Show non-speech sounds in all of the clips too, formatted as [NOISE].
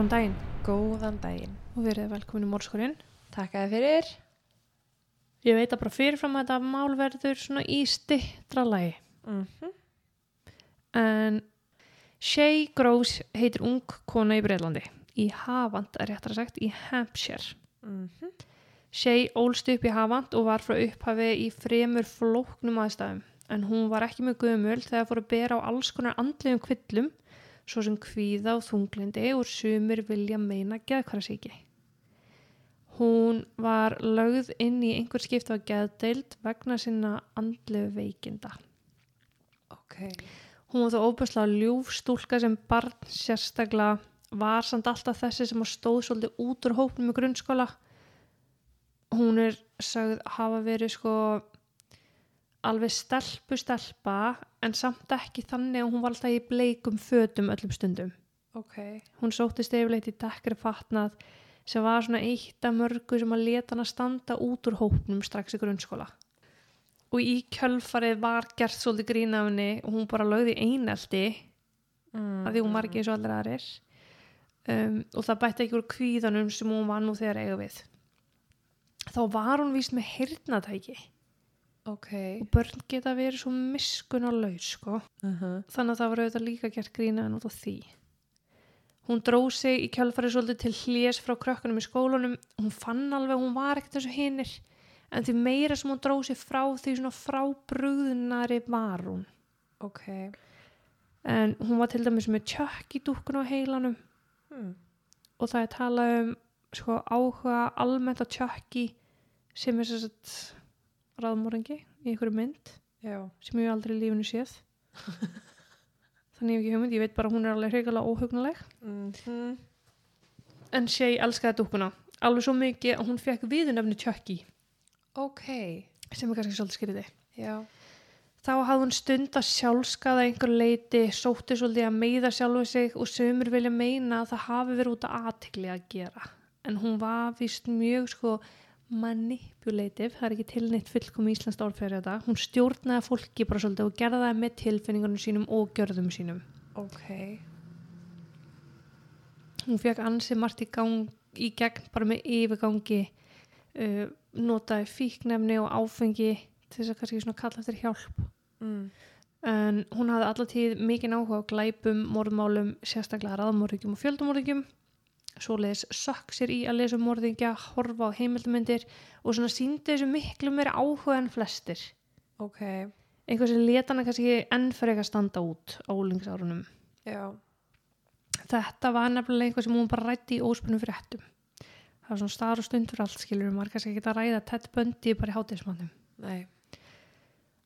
Góðan daginn Góðan daginn. og verið velkomin í mórskurinn. Takk að fyrir. Ég veit að bara fyrirfram að þetta mál verður svona í stittra lagi. Mm -hmm. En Shay Groves heitir ung kona í Breitlandi. Í Havant er réttar sagt, í Hampshire. Shay ólst upp í Havant og var frá upphafi í fremur flóknum aðstæðum. En hún var ekki með gömul þegar fór að bera á alls konar andlegum kvillum, svo sem kvíða og þunglindi og sumir vilja meina geðkvarasíki. Hún var lögð inn í einhver skipt af geðdeild vegna sinna andlegu veikinda. Ok. Hún var þó óbærslega ljúf stúlka sem barn sérstaklega var samt alltaf þessi sem stóð svolítið út úr hópnum í grunnskóla. Hún er sagð hafa verið sko alveg stelpu stelpa en samt ekki þannig að hún var alltaf í bleikum fötum öllum stundum. Ok. Hún sóttist yfirleitt í dekkri fatnað sem var svona eitt af mörgu sem að leta hann að standa út úr hópnum strax í grunnskóla. Og í kjölfarið var gert svolítið grín af henni og hún bara lögði einelti Mm. að því hún eins og allir aðrir um, og það bætti ekki úr kvíðanum sem hún var nú þegar eiga við. Þá var hún víst með heyrnatæki Ok. og börn geta verið svo miskunarlaus sko. Uh -huh. þannig að það var auðvitað líka gert grína en út á því. Hún dróð sig í kjálfarið svolítið til hlés frá krökkunum í skólanum. Hún fann alveg hún var ekkert þessu hinnir. En því meira sem hún dróð sig frá því svona frábrugðunari var hún. Ok. En hún var til dæmis með tjökk í dúkkun á heilanum Hmm. og það er talað um sko, áhuga almennt á tjökki sem er þess að ráðmóringi í einhverju mynd Já. sem ég aldrei í lífinu séð. [LAUGHS] Þannig ég hef ekki hugmynd, ég veit bara að hún er alveg hreikalega óhugnuleg. Mm -hmm. En Shay elskaði dúkkuna alveg svo mikið að hún fekk viðunefni Chucky Ok. sem er kannski svolítið skriði. Já. Þá hafði hún stund að sjálfskaða einhver leiti, sótti svolítið að meiða sjálfu sig og sömur vilja meina að það hafi verið út af aðtikli að gera. En hún var vist mjög sko manipulative, það er ekki tilneitt fullkom íslenskt orð fyrir þetta. Hún stjórnaði fólki bara svolítið og gerði það með tilfinningunum sínum og gjörðum sínum. Ok. hún fekk ansið margt í gang í gegn bara með yfirgangi uh, notaði fíknefni og áfengi til þess að kannski svona kalla eftir hjálp Mm. en hún hafði allatíð mikið áhuga á glæpum, morðmálum, sérstaklega raðmorðingjum og fjöldamorðingjum svoleiðis sökk sér í að lesa um morðingja, horfa á heimildmyndir og svona síndi þessu miklu meira áhuga en flestir Ok. einhver sem leta hana kannski enn fyrir ekki að standa út á úlingsárunum Já. þetta var nefnilega eitthvað sem hún bara rætti í óspunum fréttum það var svona staður og stund fyrir allt skilur maður kannski ekki að ræða tett böndi bara í hátismannum Nei.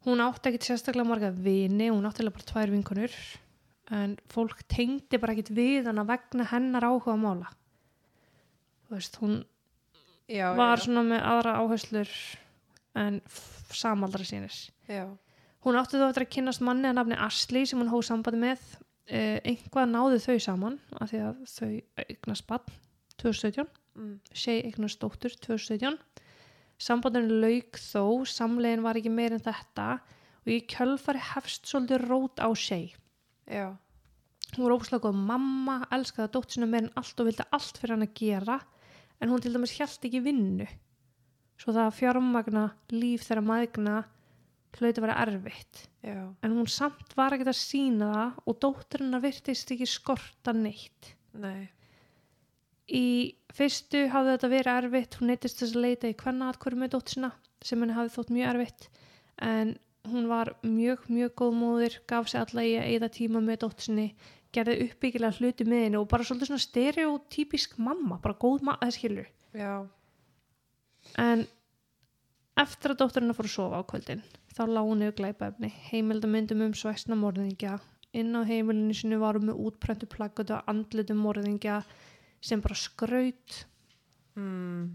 hún átti ekkit sérstaklega marga vini hún átti eiginlega bara tvær vinkonur en fólk tengdi bara ekkit við hana vegna hennar áhuga mála þú veist, hún Já. var já. svona með aðra áherslur en samaldra sínir Já. hún átti þó eftir að kynnast manni að nafni Asli sem hún hóð sambandi með uh, einhvað náðu þau saman af því að þau eignast bann 2017 Mm. Shay eignast dóttur 2017 sambandinu lauk þó samlegin var ekki meir en þetta og í kjölfari hefst svolítið rót á Shay Já. Hún var óslega góð mamma, elskaði dóttur sinna meir en allt og vildi allt fyrir hann að gera en hún til dæmis hjælt ekki vinnu. Svo það að fjármagna líf þeirra maðgna hlauti að vera erfitt. Já. en hún samt var ekkert að sína það og dótturinnar virtist ekki skorta neitt. Nei. í fyrstu hafði þetta verið erfitt. Hún neittist þess að leita í hvenna atkvöru með dóttisina sem henni hafði þótt mjög erfitt. En hún var mjög, mjög góð móðir gaf sér alla í að eyða tíma með dóttisinni gerði uppbyggilega hluti með henni og bara svolítið svona stereotypísk mamma bara góð mamma, það skilur Já. en eftir að dótturina fór að sofa á kvöldin þá lág hún yfir glæpaefni. Heimildamyndum um svæsna morðingja. Inn á heimilinu sinu varum með útprentu plaggat og andlitum morðingja sem bara skraut. Mm.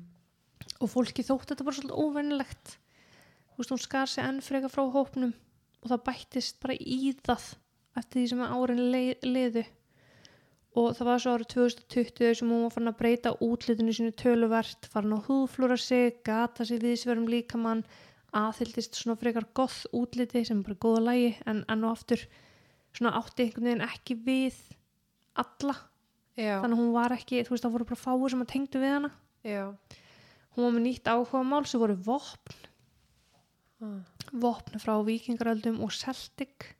og fólki þótt þetta bara svolítið óvennilegt þú veist hún skar sig enn freka frá hópnum og það bættist bara í það eftir því sem árin leið, liðu. Og það var svo árið 2020 sem hún var farin að breyta útlitinu sínu töluvert farin að húðflúra sig, gata sig viðsverum líkamann aðhyldist svona frekar goth útliti sem bara góða lægi en enn og aftur svona átti einhvern veginn ekki við alla. Já, þannig að hún var ekki, þú veist það voru bara fáið sem að tengdu við hana. Já. hún var með nýtt áhuga mál sem voru vopn. Ah. vopn frá vikingaröldum og Celtic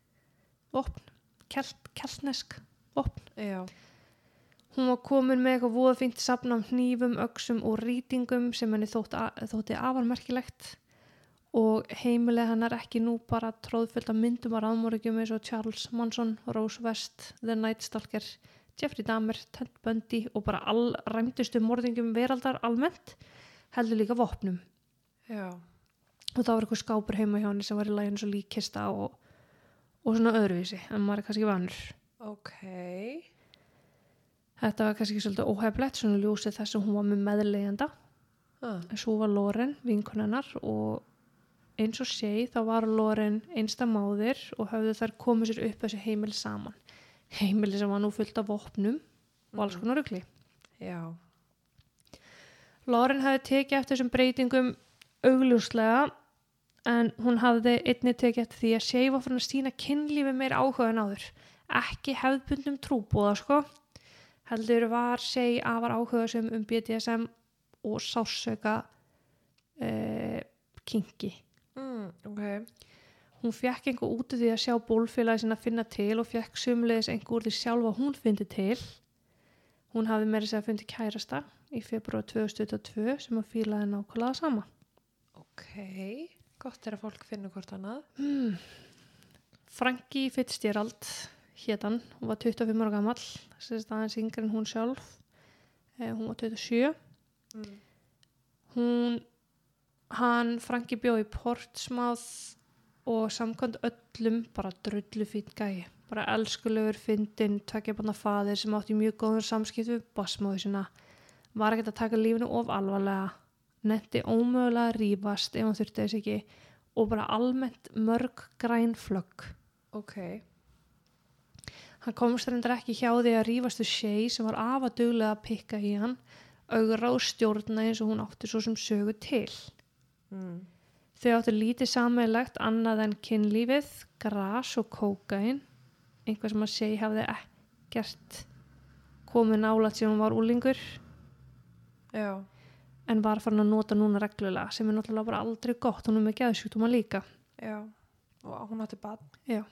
vopn, Kelt, keltnesk vopn. Já, Hún var komin með eitthvað voða fínt safn af hnífum, öxum og rýtingum sem henni þótt, þótti afarmerkilegt og heimileg hennar ekki nú bara tróðfullt af myndum af ráðmórigjum eins og Charles Manson, Rose West, The Night Stalker, Jeffrey Dahmer, Ted Bundy og bara all ræmdustu morðingum veraldar almennt heldur líka vopnum. Já, og það var eitthvað skápur heima hjá henni sem var í læginu svo líkista og, og svona öðruvísi en maður er kannski vanur. ok. Þetta var kannski svolítið óheflegt, svona ljósið þess að hún var með meðlegjanda. Ah. Svo var Loren vinkonennar og eins og sé þá var Loren einsta máðir og höfðu þær komið sér upp þessu heimili saman. Heimili sem var nú fullt af vopnum og alls konar rugli. Já, Loren hafði tekið eftir þessum breytingum augljóslega en hún hafði einni tekið eftir því að Shea var fyrir að sína kynlífi meir áhuga en áður. Ekki hefðbundum trúbúða sko. Heldur var Shea afar áhuga sem um BDSM og sásauka uh, kinki. mm, ok. Hún fekk einhver út af því að sjá bólfélagi sinna finna til og fekk sumleðis einhver úr því sjálfa hún fyndi til. Hún hafði meira sér að fyndi kærasta í februar 2022 sem að fílaði nákvæmlega sama. Ok, gott er að fólk finna hvort annað. Hmm. Frankie Fitzgerald hétan, hún var 25 ára gammal sérst aðeins yngri en hún sjálf. Eh, hún var 27 Mm. hún hann Frankie bjó í Portsmouth og samkvæmt öllum bara drullu fín gæi. Bara elskulegur fyndin takja banna faðir sem átti mjög góðum samskipt við bossmáðu sinna var ekkert að taka lífinu of alvarlega netti ómögulega að rífast ef hann þurfti þess ekki. Og bara almennt mörg græn flögg. Ok, Hann komst reyndar ekki hjá því að rífastu Shea sem var afa duglega að pikka í hann, augra og stjórna eins og hún átti svo sem sögu til. mm. Þau áttu lítið sammeilegt annað en kynlífið, gras og kókain, einhvað sem að Shea hafði ekkert komið nálat sem hún var úlingur já, en var farin að nota núna reglulega sem er náttúrulega bara aldrei gott, hún er með geðsjúkdóma líka. já. Og hún átti bad. Já.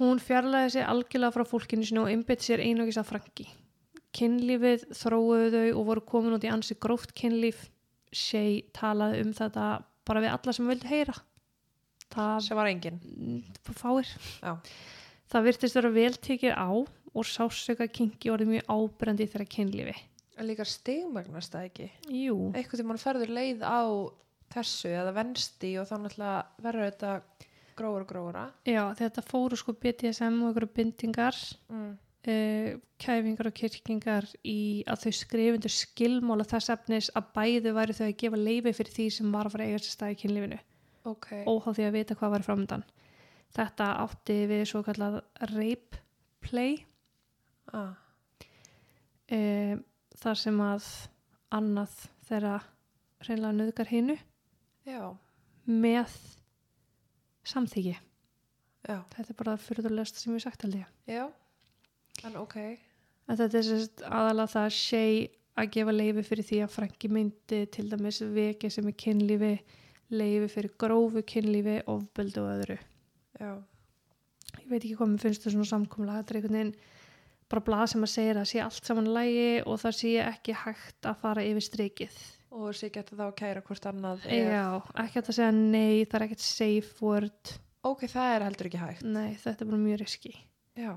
Hún fjarlæði sig algjörlega frá fólkinu sinu og einbytt sér einogis að Franki. Kynlífið þróuðu þau og voru komin út í ansi gróft kynlíf. Shea talaði um þetta bara við alla sem vildi heyra. Það Sem var engin. mm, fáir. Já. Það virtist vera vel tekið á og sásöka kingi orðið mjög ábrendi þeirra kynlífi. En líka stigmagnast það ekki. Jú, Eitthvað til mann ferður leið á þessu eða vensti og þá náttúrulega verður þetta gróður og gróðura. já, þetta fóru sko BDSM og einhverju bindingar Mm. uh, kæfingar og kirkingar í að þau skrifundu skilmála þess efnis að bæði væri þau að gefa leifi fyrir því sem var að fara að eiga sér stað í kynlífinu Ok. óháð því að vita hvað var framöndan þetta átti við svo kallað rape play Ah. uh, þar sem að annað þeirra hreinlega nöðgar hinnu með samþyggi já, þetta er bara fyrirlega sem ég sagt held ég já. En ok. En þetta er sérst aðalega það að sé að gefa leifi fyrir því að Franki myndi til dæmis vekja sem er kynlífi, leifi fyrir grófu kynlífi, ofbeldu og öðru. Já, Ég veit ekki hvað mér finnst það svona samkomlega. Þetta er einhvern veginn bara blað sem að segja að sé allt saman lægi og það sé ekki hægt að fara yfir strikið. og þessi geta þá að kæra hvort annað. ef- Já, ekki að segja nei, það er ekkert safe word. Ok, það er heldur ekki hægt. Nei, þetta er bara mjög riski. Já,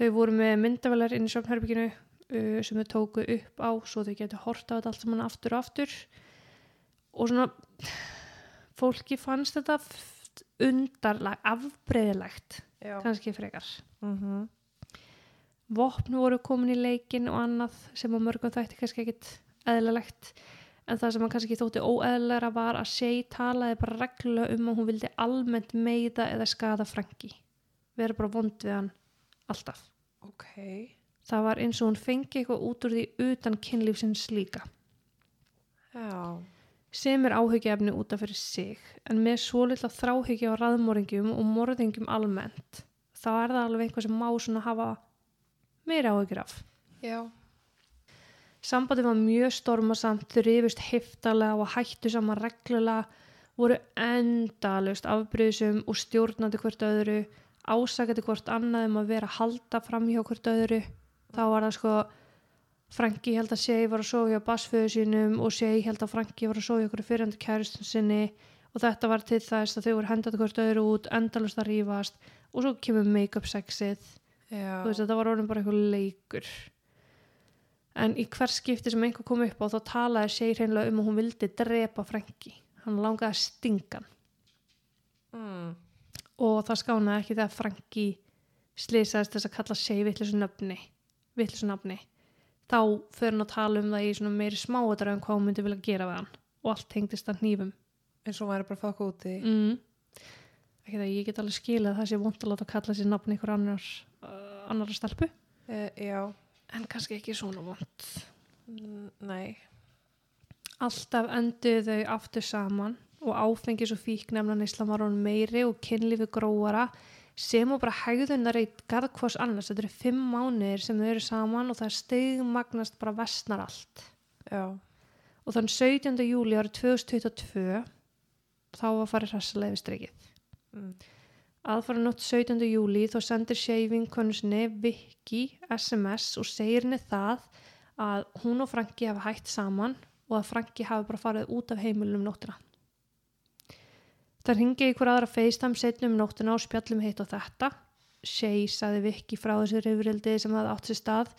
Þau voru með myndavelar inn í sjóknherbygginu uh, sem þau tóku upp á svo þau getur horta á þetta allt saman aftur og aftur og svona fólki fannst þetta undarlag, afbreyðilegt já. kannski frekar Mm vopn voru komin í leikin og annað sem á mörgum þætti kannski ekkit eðlilegt en það sem hann kannski þótti óeðlilega var að Shea talaði bara reglulega um að hún vildi almennt meiða eða skada Franki vera bara vond við hann alltaf Ok. Það var eins og hún fengi eitthvað út úr því utan kynlífsins líka. Já, Sem er áhyggjaefni út af fyrir sig, en með svo litla þráhyggja á raðmóringjum og morðingjum almennt, þá er það alveg eitthvað sem má svona hafa meira áhyggjur af. Já. Sambandi var mjög stormasamt, þau rifust heftalega og hættu saman reglulega, voru endalust afbrýðsum og stjórnandi hvert öðru, ásakandi hvort annað um að vera að halda fram hjá hvert öðru. Þá var það sko, Franki held að Shea var að hjá basföðu sínum og Shea held að Franki var að hjá okkur fyrirhandi kæristun sinni og þetta var til þess að þau voru hendandi hvert öðru út, endalust að rífast og svo kemur make-up sexið Já. þú veist þetta var orðin bara eitthvað leikur en í hver skipti sem einhver kom upp á þá talaði Shea hreinlega um að hún vildi drepa Franki hann langaði að stinga hann Mm. og það skánaði ekki þegar Franki slýsaðist þess að kalla Shea vittlisu nöfni vittlisu nafni þá fyrir hann að tala um það í svona meiri smáadra en hvað hún myndi vilja gera við hann og allt tengdist að hnífum eins og hún væri bara að fokka úti. mm. ekki það ég get alveg skilað það sé vont að kalla sér nafni ykkur annar, uh, annar stelpu Uh, já. en kannski ekki svona vont Mm, Nei. Alltaf enduðu þau aftur saman og áfengis og fíknefna neysla var hún meiri og kynlífi gróara sem og bara hegðunar í garð hvers annars. Þetta eru fimm mánuðir sem þau eru saman og það stegmagnast bara vestnar allt. Já. Og þann 17. júli árið 2022 þá var farið hræssalega við streikið. Mm. Aðfara nótt 17. júli þá sendir Shaving konusni Vicky SMS og segir henni það að hún og Franki hafa hætt saman og að Franki hafi bara farið út af heimilunum nóttina. Það ringi ykkur aðra FaceTime setnum um nóttina og spjallum hitt og þetta. Shay saði Vicky frá þessu reyfrildi sem það átt sér stað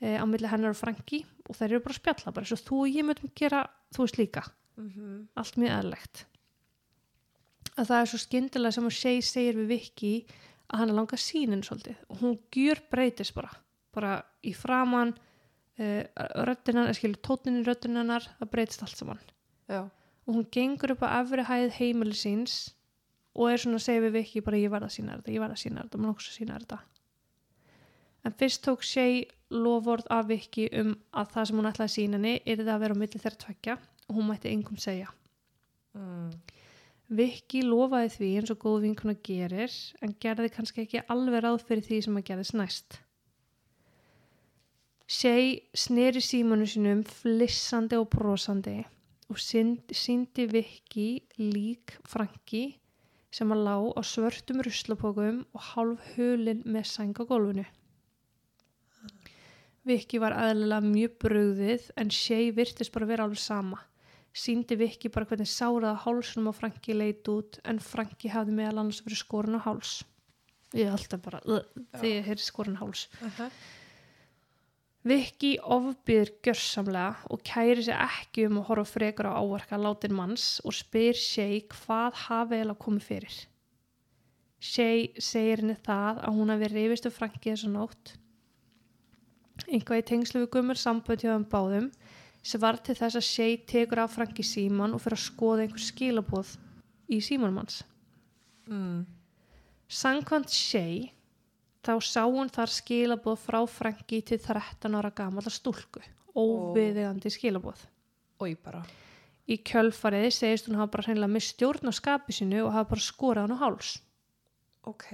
e, á milli hennar og Franki og þeir eru bara spjalla bara svo þú og ég mötum gera þú veist líka Mm allt mjög eðlegt að það er svo skyndilega sem að Shay segir við Vicky að hann er langa sínin svolítið og hún gjur breytist bara bara í framann uh, röddinan, skilur tónin í röddinannar það breytist allt saman Já. og hún gengur upp á efri hæð heimili síns og er svona að segja við Vicky bara ég verða að sína þetta, ég verða að sína þetta, maður nokkuð að sína þetta en fyrst tók Shay lofvörð af Vicky um að það sem hún ætlaði að sína henni er það að vera á milli þeirra tvekja og hún mætti engum segja Mm. Viki lofaði því eins og góð vinkuna gerir en gerði kannski ekki alveg ráð fyrir því sem að gerðist næst. Shay sneri símanu sinum flissandi og brosandi og synd- sýndi Viki lík Franki sem að lá á svörtum ruslapókum og hálf hulin með sæng á gólfinu. Viki var aðlilega mjög brugðið en Shay virtist bara vera alveg sama síndi Viki bara hvernig sáraða hálsunum á Franki leit út en Franki hafði meðal annars verið skorun á háls. Ég er alltaf bara uh, þegar ég heyri skorun á háls. Uh -huh. Viki ofbyður gjörsamlega og kæri sig ekki um að horfa frekar á áverka látin manns og spyr Shay hvað hafi eða komið fyrir. Shay segir henni það að hún hafi reyfist um Franki þessu nótt. Einhvað í tengslu við gummur sambönd hjá þeim báðum sem var til þess að Shay tekur af Franki síman og fyrir að skoða einhver skilabóð í símanum hans. Mm. Sankvæmt Shay þá sá hún þar skilabóð frá Franki til 13 ára gamalla stúlku, óviðegandi skilabóð. Ói bara. Í kjölfarið segist hún hafa bara hreinlega með stjórn á skapi sinu og hafa bara skorað hann á háls. Ok.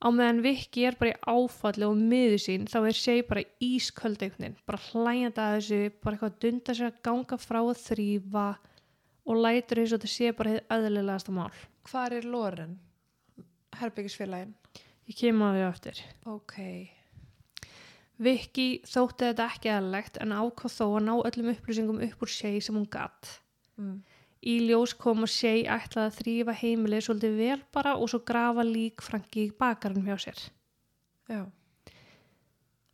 Á meðan Viki er bara í áfalli og miður sín þá er Shay bara ísköld einhvern veginn, bara hlæjandi að þessu, bara eitthvað að dunda sér að ganga frá að þrýfa og lætur eins og þetta sé bara hefði öðlilegasta mál. Hvar er Loren? Herbyggisfélagin. Ég kem að því á eftir. Ok. Viki þótti þetta ekki eðlilegt en ákvað þó að ná öllum upplýsingum upp úr Shay sem hún gatt. Mm. Í ljós kom að Shay ætlaði að þrýfa heimilið svolítið vel bara og svo grafa lík Franki í bakarinn hjá sér. Já.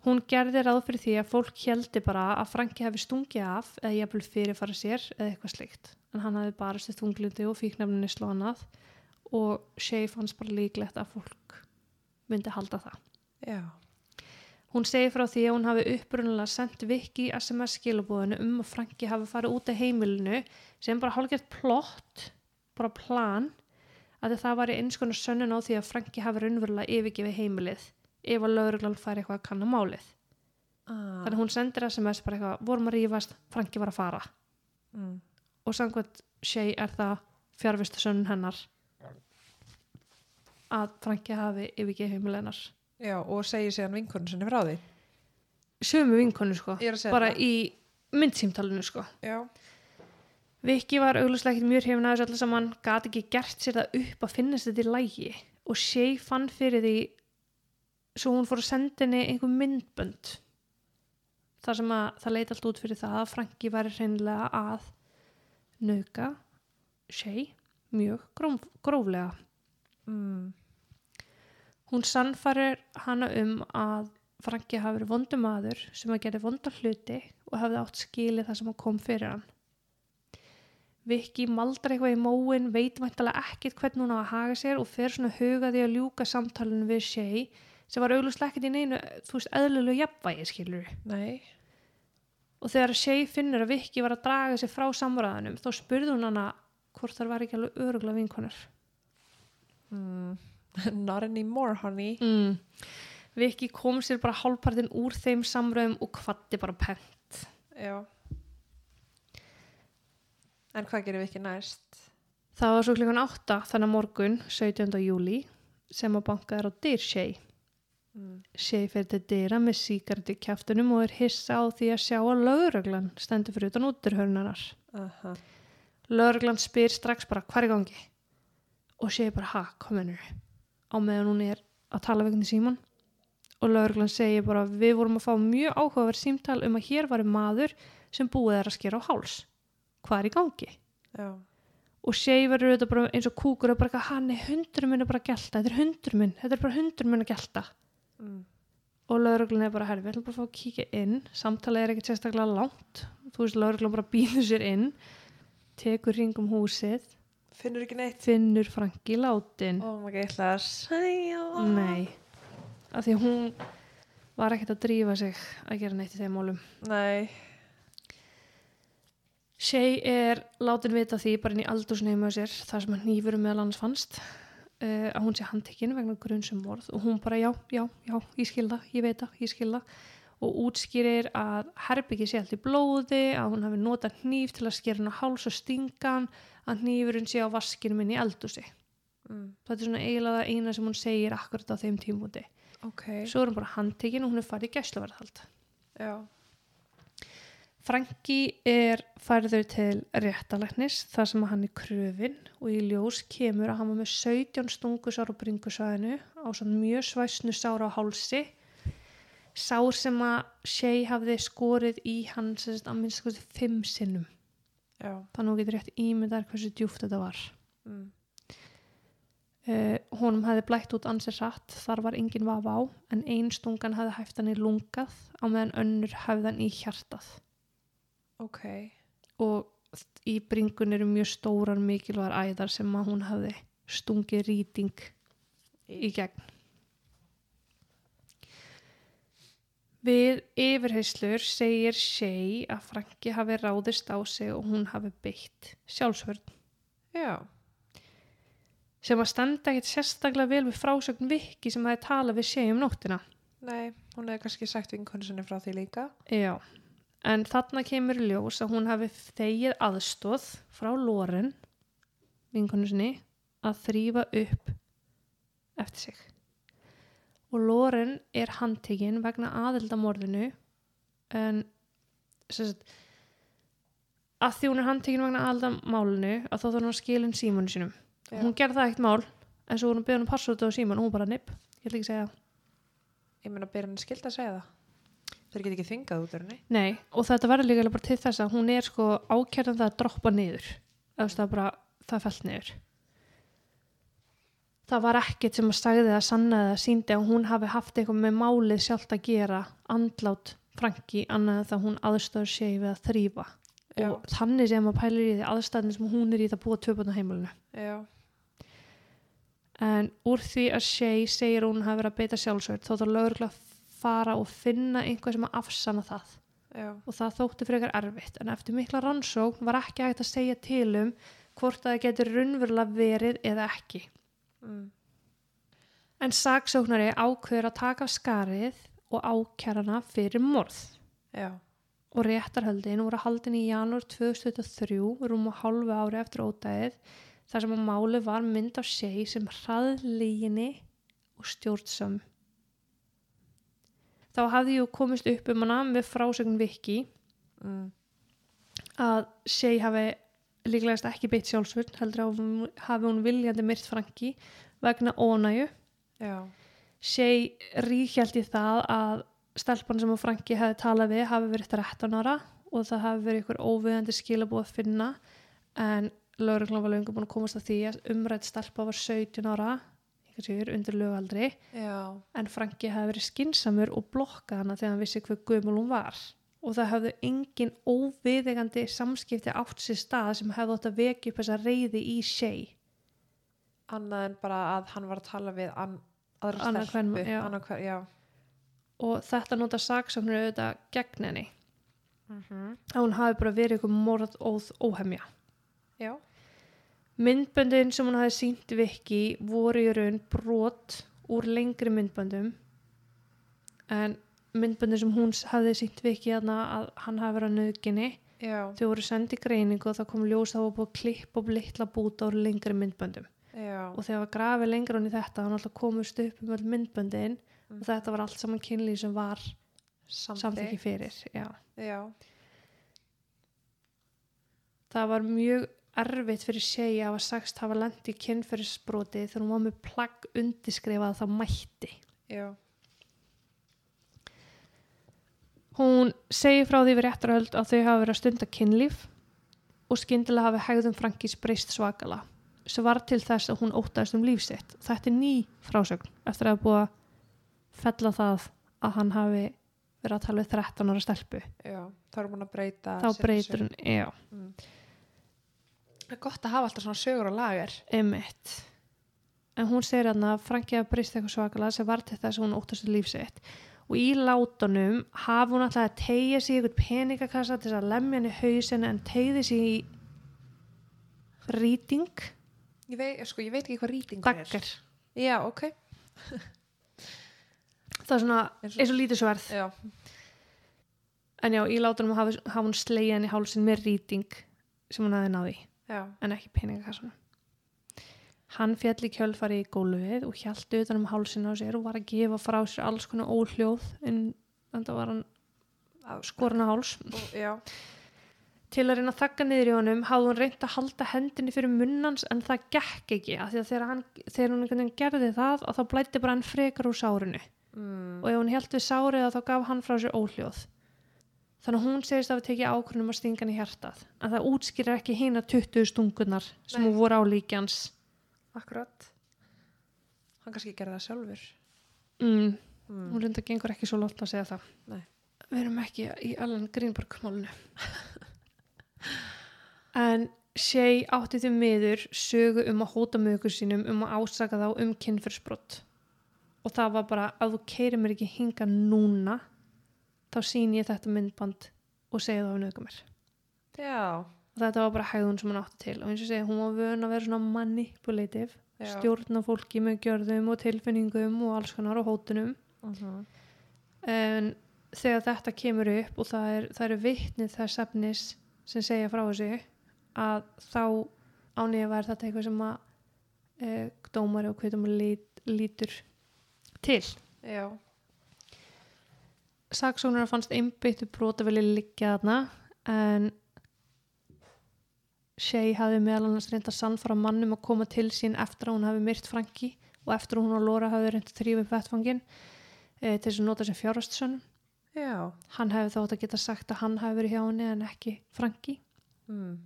Hún gerði ráð fyrir því að fólk heldi bara að Franki hefði stungið af eða jafnvel fyrirfara sér eða eitthvað slikt. En hann hefði bara sér þunglindi og fíknefninni slónað og Shay fannst bara líklegt að fólk myndi halda það. Já. Hún segir frá því að hún hafi upprunalega sendt Viki SMS skilabóðinu um að Franki hafi farið út af heimilinu sem bara hálfgert plott, bara plan, að það var eins konar sönnun á því að Franki hafi raunverulega yfirgefið heimilið ef að lögreglan fær eitthvað að kanna málið. Ah. Þannig hún sendir SMS bara eitthvað, vorum að rífast, Franki var að fara. Mm. Og samkvæmt Shay er það fjárvistu sönnun hennar að Franki hafi yfirgefið heimilið hennar. Já, og segir síðan vinkunum sinni frá því. sömu vinkonu sko bara það. í myndsýmtalinu sko Já. Viki var auglustlega ekkert mjög hefina þessu allir saman gat ekki gert sér það upp að finnast þetta í lægi og Shay fann fyrir því svo hún fór að senda henni einhver myndbönd þar sem að það leit allt út fyrir það að Franki væri hreinlega að nauka Shay mjög gróf, gróflega Mm. Hún sannfarir hana um að Franki hafi verið vondum maður sem að gera vondar hluti og hafði átt skilið það sem að kom fyrir hann. Viki maldar eitthvað í móin, veit væntalega ekkit hvernig hún á að haga sér og fer svona hugaði að ljúka samtalinu við Shay sem var auglustlega ekkit í neinu, þú veist, eðlulegu jafnvægi skilur. Nei. Og þegar Shay finnur að Viki var að draga sig frá samræðanum þá spurði hún hana hvort þar var ekki alveg öruglega vinkonur. Mm. [LAUGHS] Not anymore, honey. mm. Viki kom sér bara hálfpartin úr þeim samröðum og kvatti bara pent Já. En hvað gerum við ekki næst? það var svo klukkan 8 þannig morgun 17. júli sem að banka er á dyr Shay Mm. Shay fyrir til dyra með síkart í kjaftunum og er hissa á því að sjá að lögreglan stendur fyrir utan útirhörnarar Aha. lögreglan spyr strax bara hvað er í gangi og Shay bara ha, kominur á meðan hún er að tala vegna síman og lögreglan segir bara við vorum að fá mjög áhugaverð símtal um að hér var maður sem búið er að skera á háls. Hvað er í gangi? Já. og Shay verður auðvitað bara eins og kúkur og bara eitthvað, hann er hundur minn að bara gelta. Þetta er hundur minn, þetta er bara hundur minn að gelta. Mm. og lögreglun er bara herfi, við ætlum bara að fá að kíkja inn. Samtalið er ekkert sérstaklega langt. Þú veist, lögreglun bara býður sér inn tekur ringum húsið Finnur ekki neitt? finnur Franki látin. Ó, maður ekki ætla að segja nei, af því að hún var ekkert að drífa sig að gera neitt í þeim málum. Nei. Shay er látin vita því bara inn í aldursneimu á sér þar sem hann nýfur meðal hans fannst uh, að hún sé handtekinn vegna grunnsum morð og hún bara já, já, já, ég skil það, ég veit það, ég skil það og útskýrir að herbyggi sé allt í blóði, að hún hafi notað hníf til að skera hann á háls og stingan að hnífurinn sé á vaskinu minn í eldúsi. Mm. Þetta er svona eiginlega það eina sem hún segir akkurat á þeim tímúti. Ok. Svo er hún bara handtekinn og hún er farið í gæsluverðhald. Já. Franki er færður til réttalæknis þar sem hann er kröfin og í ljós kemur að hann var með 17 stungusár á bringusvæðinu á svona mjög svæsnu sára á hálsi sár sem að Shay hafði skorið í hann sagt að minnst skoði fimm sinnum Já. þannig að hún getur rétt ímyndar hversu djúft þetta var Mm. uh, honum hefði blætt út ansið rætt þar var engin vafa á en ein stungan hefði hæft hann í lungað á meðan önnur hefði hann í hjartað Ok. og í bringun eru mjög stórar mikilvægar æðar sem að hún hafði stungið rýting í gegn. Við yfirheyslur segir Shay að Franki hafi ráðist á sig og hún hafi beitt sjálfsvörn Já. sem að standa ekkert sérstaklega vel við frásögn Viki sem hafi talað við Shay um nóttina. Nei, hún hefði kannski sagt vinkonu sinni frá því líka. Já, en þarna kemur ljós að hún hafi þegið aðstóð frá Loren, vinkonu sinni, að þrýfa upp eftir sig. Og Loren er handtekinn vegna aðildamorðinu en sagt, að því hún er handtekinn vegna aðildamálinu að þá þarf hún að skilin símanu sínum. Já. Hún gerði það ekkert mál en svo hún beðið hún passvöldu á síman og hún bara nipp, ég ætla ekki að segja. Ég meina, ber henni skild að segja það. Þeir geta ekki þvingað út úr henni. Nei, og þetta verður líka bara til þess að hún er sko ákjörðan það að droppa niður. Það bara, það fælt niður. Það var ekkert sem að sagði að sanna eða síndi að hún hafi haft eitthvað með málið sjálft að gera andlát Franki annað það hún aðstöður sé við að þrýfa. Og þannig sem að pælir í því aðstæðin sem hún er í það búa töfbund á heimilinu. Já. En úr því að Shay segir að hún hafi verið að beita sjálfsvörð þá þá lögurlega fara og finna einhvað sem að afsanna það. Já. og það þótti frekar erfitt en eftir mikla rannsókn var ekki hægt að segja til um hvort að það getur raunverulega verið eða ekki. Mm. En saksóknari ákveður að taka skarið og ákjærana fyrir morð Já. og réttarhöldin voru haldin í janúar 2023 rúm og hálfu ári eftir ódæðið þar sem að máli var mynd af seg sem hraðlíginni og stjórnsam þá hafði ég komist upp um hana með frásögn Viki mm. að Shay hafi líklegast ekki beitt sjálfsvörn heldur að hafi hún viljandi myrt Franki vegna ónæju já, Shay ríkjald í það að stelpan sem hún Franki hefði talað við hafi verið 13 ára og það hafi verið ykkur óviðandi skilabúð að finna en lögreglan var löngu búin að komast að því að umrætt stelpa var 17 ára sér, undir lögaldri já, en Franki hafi verið skinsamur og blokkað hana þegar hann vissi hver gömul hún var og það hafði engin óviðegandi samskipti átt sér stað sem hefði átt að vekja upp þessa reyði í Shay annað en bara að hann var að tala við an, aðra Annað stelpu annað hver, og þetta nota saksóknir auðvitað gegn henni. Mm -hmm. að hún hafi bara verið ykkur morð óð óhemja. Já, myndböndin sem hún hafi sínt Viki voru í raun brot úr lengri myndböndum. En myndböndin sem hún hafi sínt Viki að hann hafi verið að nöðginni já, þau voru sendið greiningu og það kom ljós það var búið að klippa og litla búta úr lengri myndböndum. Já, og þegar var grafið lengra hún í þetta hann alltaf komist upp um öll myndböndin Mm. og þetta var allt saman kynlíf sem var samþykki fyrir já. já, það var mjög erfitt fyrir segi að sagst hafa lendi í kynferðisbroti þegar hún var með plagg undirskrifað að það mætti. Já, hún segir frá því við réttaröld að þau hafa verið að stunda kynlíf og skyndilega hafi hegðum Frankís breyst svakala sem var til þess að hún óttaðist um lífsitt þetta er ný frásögn eftir að hafa búið að fella það að hann hafi verið að tala við 13 ára stelpu. Já þá erum hún að breyta þá breytur hún, já, mm. það er gott að hafa alltaf svona sögur og lager. Emitt en hún segir hann að Franki hafi breyst eitthvað svakala sem var til þess að hún óttast um lífsitt og í látunum hafi hún alltaf að tegja sig í einhvern peningakassa til þess að lemja hann í hausinu en tegði sig í rýting. Ég sko, ég veit ekki hvað rýtingur er. Daggar já, ok. Það er svona Eins og- lítið sverð. Já, en já, í látunum hafi, hafi hún slegið hann í hálsin með rýting sem hún hafi náði já, en ekki peningakassanum hann fjall í kjölfari í gólfið og hjælt utan um hálsin á sér og var að gefa frá sér alls konar óhljóð en þannig var hann Að- skorinn á háls. Já, til að reyna að þakka niður í honum hafði hún reynt að halda hendinni fyrir munnans en það gekk ekki af því að þegar, hann, þegar veginn gerði það að þá blætti bara hann frekar úr sárinu. Mm. og ef hún held við sárið að þá gaf hann frá sér óhljóð. Þannig að hún segist að við tekið ákvörnum að stinga hann í hjartað. En það útskýrir ekki hina 20 stungunar sem hún voru á líkjans akkurat. Hann kannski gerði það sjálfur. Mm, mm. hún reynda gengur ekki svo lótt að segja það. Nei. við erum ekki í Alan Greenberg málunu [LAUGHS] en Shay átti því miður sögu um að hóta mögur sínum um að ásaka þá um kynfyrsbrott og það var bara að þú keirir mér ekki hinga núna þá sín ég þetta myndband og segi það á nöðgum mér. Já, og þetta var bara hægðun sem hún átti til og eins og segi, hún var vön að vera svona manipulative já. stjórna fólki með gjörðum og tilfinningum og alls konar og hótunum Mhm. en þegar þetta kemur upp og það er, það eru vitnið þess efnis sem segja frá þessu að þá ánýja væri þetta eitthvað sem að e, dómari og kveitum lít, lítur til já, saksóknar fannst einbyttu brota vilja liggja þarna en Shay hafi meðal annars reynd að sannfara mannum að koma til sín eftir að hún hafi myrt Franki og eftir að hún og Laura hafi reynd að þrýfa upp vettfangin e, til þess að nota sem fjárhastsönn já. hann hefði þótt að geta sagt að hann hafi verið hjá henni en ekki Franki Mm.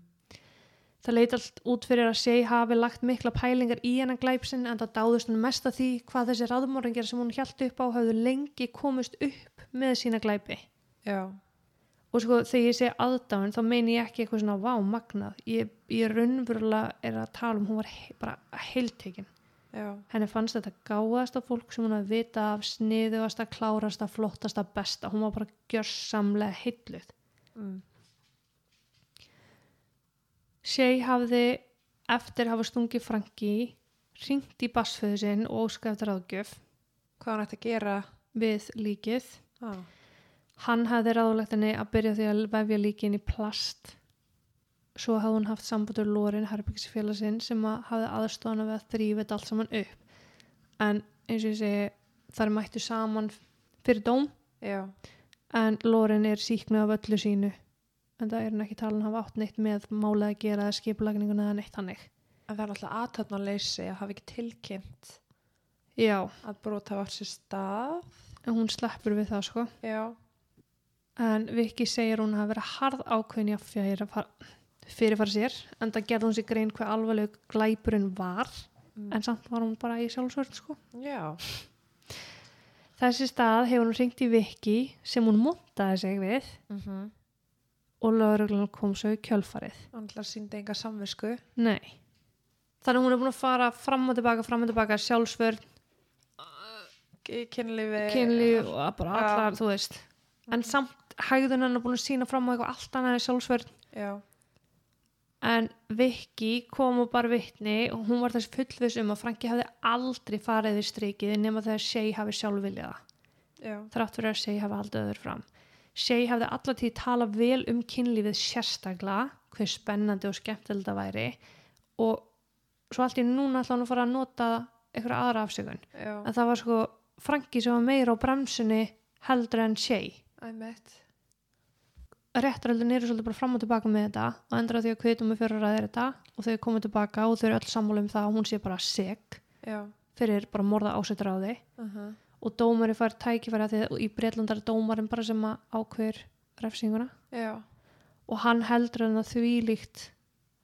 það leit allt út fyrir að Shay hafi lagt mikla pælingar í hennan glæpsinn en það dáðust hann mest að því hvað þessi ráðmóringar sem hún hjælt upp á hafðu lengi komist upp með sína glæpi já, og sko þegar ég segi aðdáin þá meini ég ekki eitthvað svona vá magnað. Ég, ég raunverulega er að tala um hún var he bara heiltekin. Já, henni fannst þetta gáðasta fólk sem hún að vita af sniðugasta, klárasta, flottasta, besta. Hún var bara gjörsamlega heilluð. Mm. Shay hafði eftir að hafa stungið Franki ringt í bassföðu sinn og óskað eftir áðgjöf hvað hann ætti að gera við líkið. Ah. Hann hafði ráðlegt henni að byrja á því að vefja líkin í plast. Svo hafði hún haft sambandur Lorin Herbyggisfélagsinn sem að hafði aðstofana við að þrýfa þetta allt saman upp. En eins og ég segi þar mættu saman fyrir dóm. Já, en Loren er síknu af öllu sínu. En það er hann ekki talin að hafa átt neitt með málið að gera eða skipulagninguna eða neitt hannig en það er náttúrulega aðtöfnarleysi að hafa ekki tilkynnt já, að brot hafa átt sér stað. En hún sleppur við það sko. Já, en Viki segir hún hafa verið harð ákveðin í að fyrir að fara fyrirfara sér en það gerði hún sér grein hver alvarleg glæpurinn var Mm. en samt var hún bara í sjálfsvörn sko. Já, þessi stað hefur hún ringt í Viki sem hún montaði sig við mm -hmm. og lögreglan kom svo í kjölfarið. Að sínda enga samvisku. Nei. Þannig að hún er búin að fara fram og tilbaka fram og tilbaka sjálfsvörn, kynlífi. kynlíf og bara allar, þú veist. En samt hægðun hann er búin að sína fram á eitthvað allt annað en sjálfsvörn. Já, en Viki kom og bara vitni og hún var þess fullvis um að Franki hafði aldrei farið við strikið nema þegar Shea hafi sjálf viljað það. Já, þrátt fyrir að Shea hafi haldið öður fram. Shea hafði allatíð talað vel um kynlífið sérstaklega hver spennandi og skemmtilegt það væri. Og svo allt í núna ætla hann að fara að nota einhverja aðra afsökun. Já, en það var sko Franki sem var meira á bremsunni heldur en Shea æmitt réttaröldin eru svolítið bara fram og tilbaka með þetta og endur að því að kvitum með fyrir að ræða þetta og þau komið tilbaka og þau eru öll sammála um það að hún sé bara seg fyrir bara morða ásettur á því uh og dómari fær tækifæri að því í Breitlandar er dómarin bara sem að ákveður refsinguna. Já, og hann heldur hann að því líkt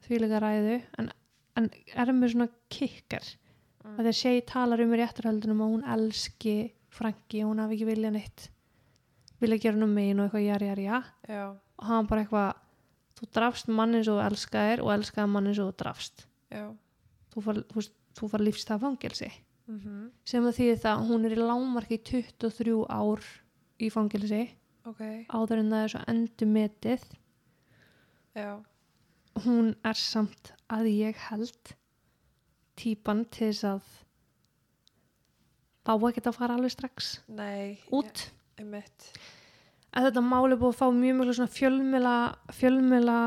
því líka ræðu en, en er með svona kikkar. Mm. að þegar segi talar um í réttarhöldunum að hún elski Franki og hún hafi ekki viljað neitt vilja gera um megin og eitthvað jari jari já. Og hann bara eitthvað þú drafst mannin svo þú elskaðir og elskaði mannin svo þú drafst. Já. Þú far, far lífstað fangelsi. Mm sem að því það að hún er í lámarki 23 ár í fangelsi. Ok, áður en það er svo endur metið já, hún er samt að ég held típan til þess að þá ekkert að fara alveg strax nei. út. Æmitt að þetta máli búið að fá mjög mjög svona fjölmjöla fjölmjöla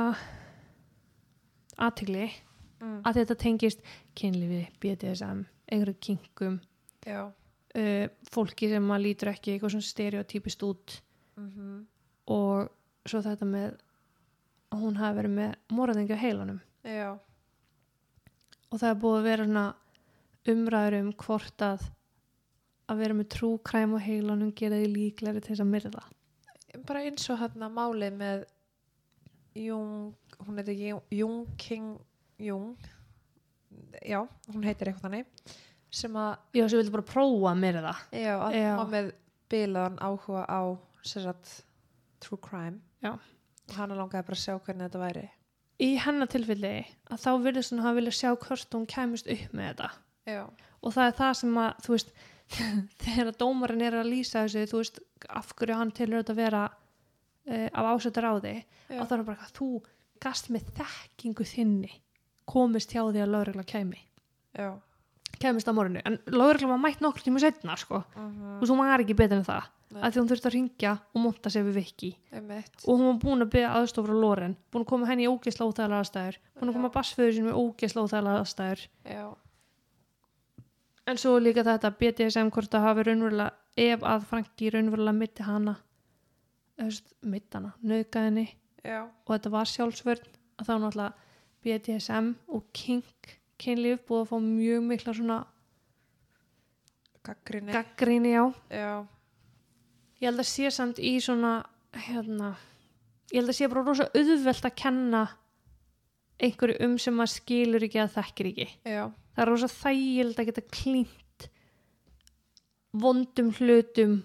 aðtigli mm. að þetta tengist kynlífi, BDSM, einhverju kingum uh, fólki sem maður lítur ekki eitthvað svona stereotypist út. Mm og svo þetta með hún hafi verið með morðingi á heilanum. Já, og það er búið að vera svona umræður um hvort að að vera með trúkræm á heilanum gera því líklegri til þess að myrða bara eins og hérna málið með Jung, hún heitir Jung, King Jung já, hún heitir eitthvað þannig sem að, já, sem vildi bara prófa að myrða já, að Já. hún með bilaðan áhuga á sér að true crime. Já. og hann langaði bara að sjá hvernig þetta væri. Í hennar tilfelli að þá virðist hún hafa vilja sjá hvort hún kæmist upp með þetta. Já, og það er það sem að þú veist [LAUGHS] þegar dómarinn er að lýsa þessu þú veist af hverju hann tilur þetta að vera uh, af ásættar á já, og það er bara að þú gast með þekkingu þinni komist hjá því að lögregla kæmi. Já. kæmist á morinu, en lögregla var mætt nokkur tíma setna sko, Mm og svo var ekki betur en það. Nei. að því hún þurfti að ringja og monta sig við Viki og hún var búin að byggja aðstofur á Loren. Búin að koma henni í ógeðsla óþægilega aðstæður. Búin að koma Já. bassföður sinni með ógeðsla óþægilega aðstæður. Já, en svo er líka þetta BDSM hvort það hafi raunverulega ef að Franki raunverulega mitti hana öst, mitt hana, nöðga henni já, og þetta var sjálfsvörn að þá náttúrulega BDSM og kink kynlíf búið að fá mjög mikla svona gaggrinni gaggríni á já, ég held að sé samt í svona hérna ég held að sé bara rosa auðvelt að kenna einhverju um sem maður skilur ekki að þekkir ekki. Já, það er rosa þægild að geta klínt vondum hlutum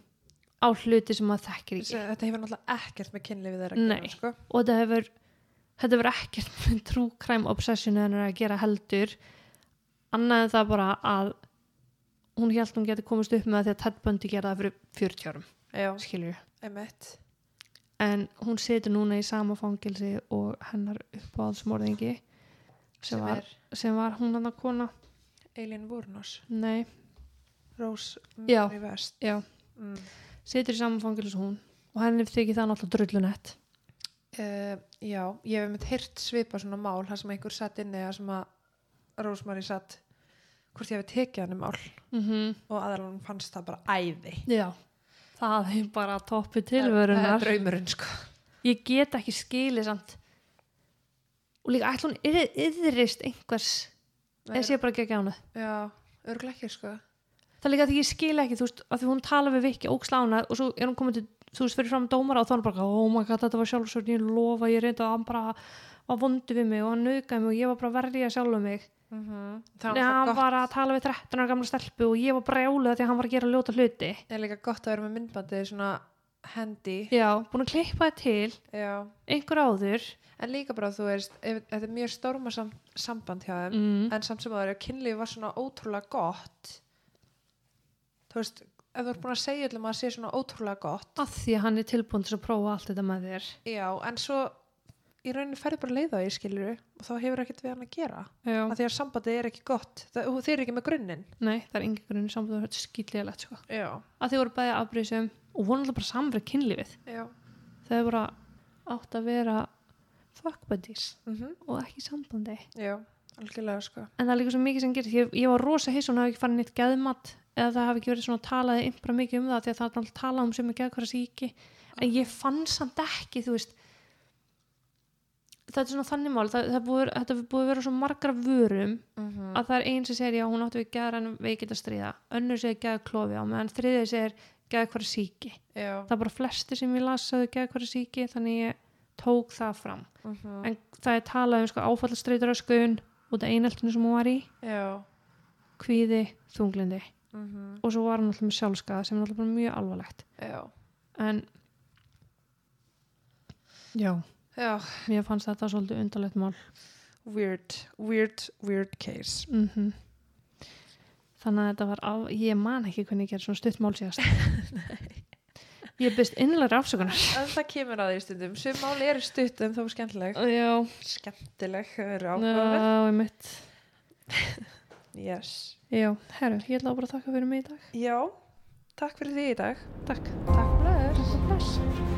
á hluti sem maður þekkir ekki. Þetta hefur náttúrulega ekkert með kynlífið þeirra Nei. að gera sko. og þetta hefur þetta hefur ekkert [LAUGHS] með true crime obsession en að gera heldur. Annað en það bara að hún held hún geti komist upp með það því að Ted Bundy gera það fyrir 40 árum skilur einmitt. En hún situr núna í sama fangilsi og hennar uppáhaldsmorðingi sem, var, sem var hún hann að kona Eileen Wurnos, Rose. Mary West. Já, mm. Situr í sama fangilsi og hún. Og henni þykir það náttúrulega drullunett. Uh, já, ég hef með heyrt svipa svona mál þar sem einhver satt inni þar sem að Rosemary satt hvort ég hefði tekið hann um mál. Mm -hmm. og aðalunum fannst það bara æði. Já, það er bara það er tilvörunar draumurinn sko. Ég get ekki skilið samt. Og líka yð- yðrist einhvers eða sé bara ekki ekki ánað já, örglega ekki sko það er líka því ég skil ekki, þú veist, að því hún tala við Viki ógslánað og svo er hún komin til þú veist, fyrir fram dómara og þá er hún bara, oh my god, þetta var sjálfsvörn ég lofa, ég reynda að hann bara var vondi við mig og hann naukaði mig og ég var bara að verja sjálfu mig mm -hmm. Nei, hann var að tala við 13 ára gamla stelpu og ég var brjáluð því að hann var að gera ljóta hluti er líka gott að vera með myndbandið svona hendi já, búin að klippa það til já. einhver áður en líka bara þú veist þetta er mjög storma sam, samband hjá þeim mm. en samt sem að það er kynlíf var svona ótrúlega gott þú veist ef þú ert búin að segja öllum að það sé svona ótrúlega gott. Að því að hann er tilbúin til að prófa allt þetta með þér. Já, en svo í rauninni ferði bara leið á því skilur og þá hefur ekkert við hann að gera. Já. að því að sambandið er ekki gott. Það, þeir eru ekki með grunninn. Nei, það er engin grunni samband þetta er skýtlega sko. já, að þið voru bæði afbrýðsum og voru alltaf bara samverð kynlífið. Þau voru átt að vera fuck buddies mm og ekki sambandi. Já, algjörlega sko. En það er líka svo mikið sem gerist. Ég, ég var rosa hiss og hún hafi ekki farið neitt geðmat eða það hafi ekki verið svona talaði impra mikið um það því að það er alltaf talað um sem er geðkværa síki en ég fann samt ekki þú veist þetta er svona þannig mál það, það búið, þetta búið vera svo margra vörum mm -hmm. að það er einn sem segir já hún áttu við geðar en veikit að stríða. Önnur segir geða klofi á meðan þriðið segir geðkværa síki já. Það er bara flesti sem ég las að geðkværa síki þannig ég tók það fram. Mm -hmm. en það er talað um sko, áfallastreituröskun út af eineltinu sem hún var í. Já. Kvíði, þunglindi mm -hmm. og svo var hann alltaf með sjálfskaða sem er alltaf mjög alvarlegt. Já. En já, já, mér fannst þetta svolítið undarlegt mál. Weird, weird, weird case. Mm þannig að þetta var á, ég man ekki hvernig ég gerði svona stutt mál síðast. [LAUGHS] Ég byrst innlega afsökunar. En það kemur að því stundum. Sem máli eru stutt en þó skemmtileg. Já, skemmtileg, það eru áhugaverð já, ég mitt yes. já, herru, ég ætla bara að þakka fyrir mig í dag. Já, takk fyrir því í dag. Takk. Takk. Bless.